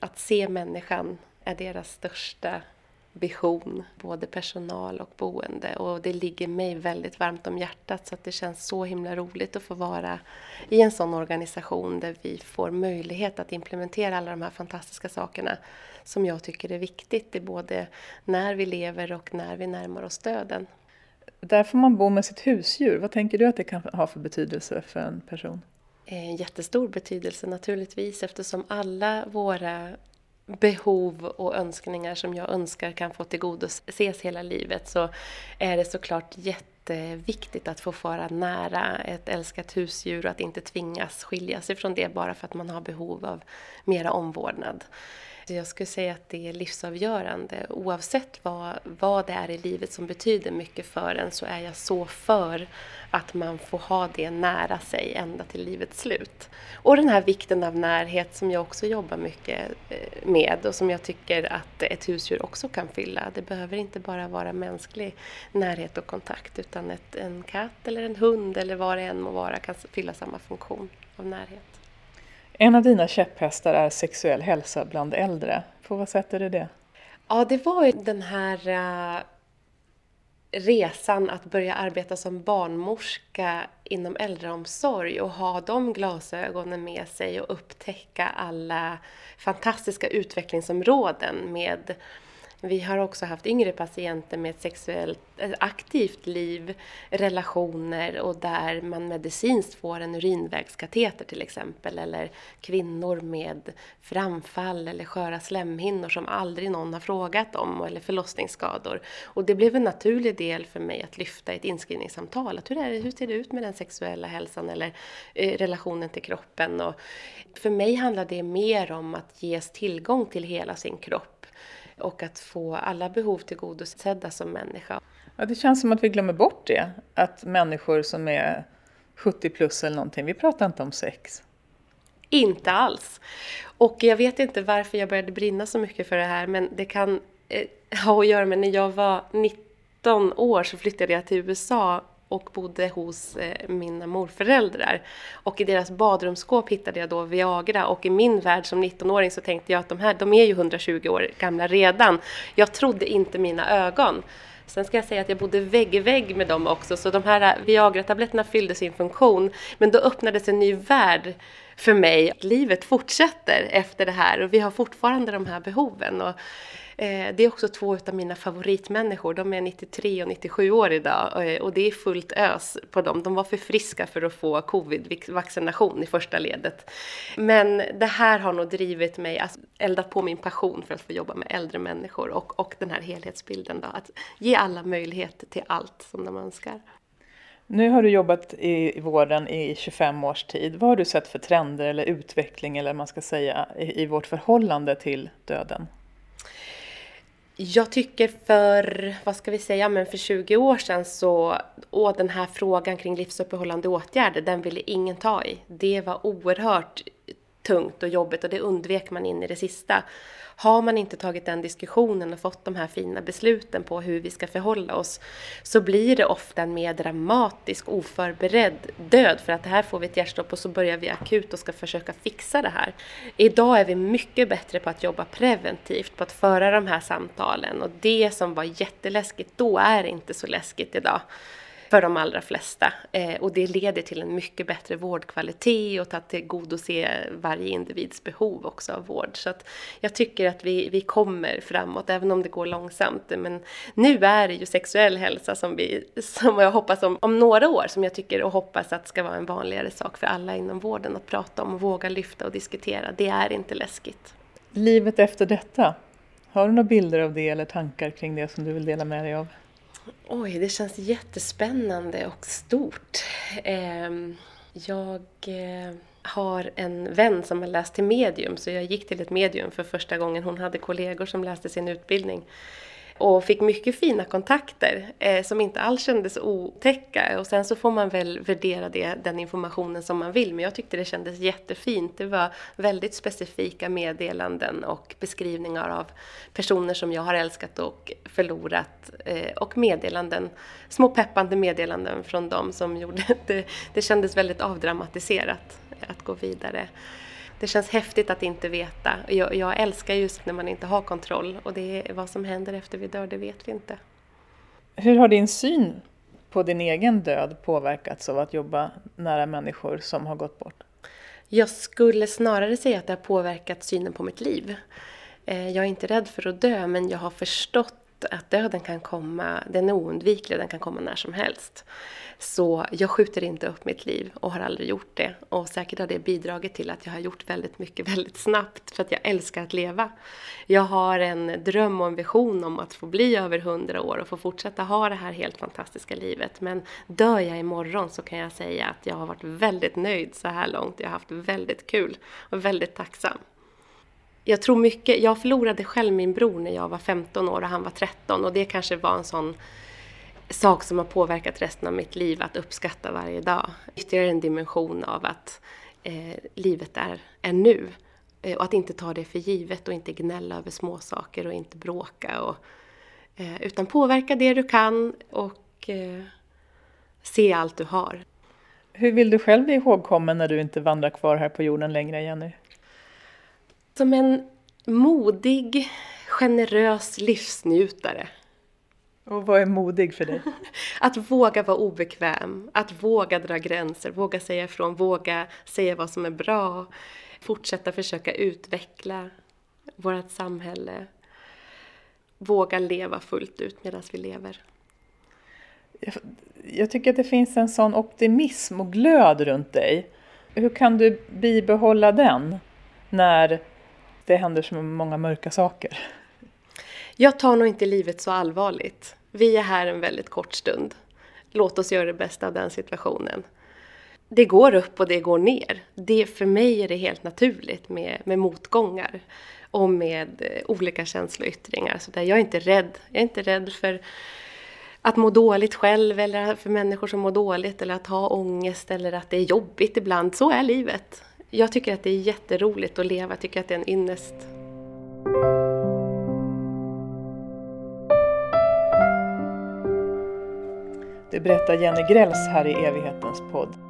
Att se människan är deras största vision, både personal och boende. Och det ligger mig väldigt varmt om hjärtat så att det känns så himla roligt att få vara i en sån organisation där vi får möjlighet att implementera alla de här fantastiska sakerna som jag tycker är viktigt i både när vi lever och när vi närmar oss döden. Där får man bo med sitt husdjur. Vad tänker du att det kan ha för betydelse för en person? En jättestor betydelse naturligtvis eftersom alla våra behov och önskningar som jag önskar kan få tillgodoses hela livet så är det såklart jätteviktigt att få vara nära ett älskat husdjur och att inte tvingas skilja sig från det bara för att man har behov av mera omvårdnad. Jag skulle säga att det är livsavgörande. Oavsett vad, vad det är i livet som betyder mycket för en så är jag så för att man får ha det nära sig ända till livets slut. Och den här vikten av närhet som jag också jobbar mycket eh, med och som jag tycker att ett husdjur också kan fylla. Det behöver inte bara vara mänsklig närhet och kontakt utan ett, en katt eller en hund eller vad det än må vara kan fylla samma funktion av närhet. En av dina käpphästar är sexuell hälsa bland äldre. På vad sätt är det det? Ja, det var ju den här uh, resan att börja arbeta som barnmorska inom äldreomsorg och ha de glasögonen med sig och upptäcka alla fantastiska utvecklingsområden med vi har också haft yngre patienter med ett sexuellt aktivt liv, relationer och där man medicinskt får en urinvägskateter till exempel eller kvinnor med framfall eller sköra slemhinnor som aldrig någon har frågat om eller förlossningsskador. Och det blev en naturlig del för mig att lyfta i ett inskrivningssamtal. Att hur, är det, hur ser det ut med den sexuella hälsan eller eh, relationen till kroppen? Och för mig handlar det mer om att ges tillgång till hela sin kropp och att få alla behov tillgodosedda som människa. Ja, det känns som att vi glömmer bort det, att människor som är 70 plus eller någonting, vi pratar inte om sex. Inte alls. Och jag vet inte varför jag började brinna så mycket för det här men det kan eh, ha att göra med när jag var 19 år så flyttade jag till USA och bodde hos eh, mina morföräldrar. Och i deras badrumsskåp hittade jag då Viagra och i min värld som 19-åring så tänkte jag att de här, de är ju 120 år gamla redan. Jag trodde inte mina ögon. Sen ska jag säga att jag bodde vägg i vägg med dem också, så de här eh, Viagra-tabletterna fyllde sin funktion. Men då öppnades en ny värld för mig. Livet fortsätter efter det här och vi har fortfarande de här behoven. Och Eh, det är också två av mina favoritmänniskor. De är 93 och 97 år idag eh, och det är fullt ös på dem. De var för friska för att få covid-vaccination i första ledet. Men det här har nog drivit mig, alltså eldat på min passion för att få jobba med äldre människor och, och den här helhetsbilden då. Att ge alla möjlighet till allt som de önskar. Nu har du jobbat i vården i 25 års tid. Vad har du sett för trender eller utveckling eller man ska säga i vårt förhållande till döden? Jag tycker för, vad ska vi säga, men för 20 år sedan så, åh den här frågan kring livsuppehållande åtgärder, den ville ingen ta i. Det var oerhört tungt och jobbigt och det undvek man in i det sista. Har man inte tagit den diskussionen och fått de här fina besluten på hur vi ska förhålla oss så blir det ofta en mer dramatisk, oförberedd död för att här får vi ett hjärtstopp och så börjar vi akut och ska försöka fixa det här. Idag är vi mycket bättre på att jobba preventivt, på att föra de här samtalen och det som var jätteläskigt då är inte så läskigt idag för de allra flesta. Eh, och det leder till en mycket bättre vårdkvalitet och att tillgodose varje individs behov också av vård. Så att jag tycker att vi, vi kommer framåt, även om det går långsamt. Men nu är det ju sexuell hälsa som, vi, som jag hoppas om, om några år, som jag tycker och hoppas att ska vara en vanligare sak för alla inom vården att prata om och våga lyfta och diskutera. Det är inte läskigt. Livet efter detta, har du några bilder av det eller tankar kring det som du vill dela med dig av? Oj, det känns jättespännande och stort. Ehm, jag eh, har en vän som har läst till medium, så jag gick till ett medium för första gången. Hon hade kollegor som läste sin utbildning och fick mycket fina kontakter eh, som inte alls kändes otäcka. Och sen så får man väl värdera det, den informationen som man vill. Men jag tyckte det kändes jättefint. Det var väldigt specifika meddelanden och beskrivningar av personer som jag har älskat och förlorat. Eh, och meddelanden, små peppande meddelanden från dem som gjorde det. Det kändes väldigt avdramatiserat att gå vidare det känns häftigt att inte veta. Jag, jag, älskar just när man inte har kontroll och det är vad som händer efter vi dör, det vet vi inte. Hur har din syn på din egen död påverkats av att jobba nära människor som har gått bort? Jag skulle snarare säga att det har påverkat synen på mitt liv. Eh, jag är inte rädd för att dö, men jag har förstått att döden kan komma, den är oundviklig, den kan komma när som helst. Så jag skjuter inte upp mitt liv och har aldrig gjort det. Och säkert har det bidragit till att jag har gjort väldigt mycket väldigt snabbt för att jag älskar att leva. Jag har en dröm och en vision om att få bli över hundra år och få fortsätta ha det här helt fantastiska livet. Men dör jag imorgon så kan jag säga att jag har varit väldigt nöjd så här långt. Jag har haft väldigt kul och väldigt tacksam jag tror mycket, jag förlorade själv min bror när jag var 15 år och han var 13 och det kanske var en sån sak som har påverkat resten av mitt liv att uppskatta varje dag. Ytterligare en dimension av att eh, livet är, är nu. Eh, och att inte ta det för givet och inte gnälla över småsaker och inte bråka. Och, eh, utan påverka det du kan och eh, se allt du har. Hur vill du själv bli ihågkommen när du inte vandrar kvar här på jorden längre, Jenny? Som en modig, generös livsnjutare. Och vad är modig för dig? att våga vara obekväm, att våga dra gränser, våga säga ifrån, våga säga vad som är bra. Fortsätta försöka utveckla vårt samhälle. Våga leva fullt ut medan vi lever. Jag, jag tycker att det finns en sån optimism och glöd runt dig. Hur kan du bibehålla den när det händer så många mörka saker. Jag tar nog inte livet så allvarligt. Vi är här en väldigt kort stund. Låt oss göra det bästa av den situationen. Det går upp och det går ner. Det, för mig är det helt naturligt med, med motgångar och med eh, olika känsloyttringar. Så där jag är inte rädd. Jag är inte rädd för att må dåligt själv eller för människor som mår dåligt eller att ha ångest eller att det är jobbigt ibland. Så är livet jag tycker att det är jätteroligt att leva, jag tycker att det är en ynnest. Det berättar Jenny Grälls här i evighetens podd.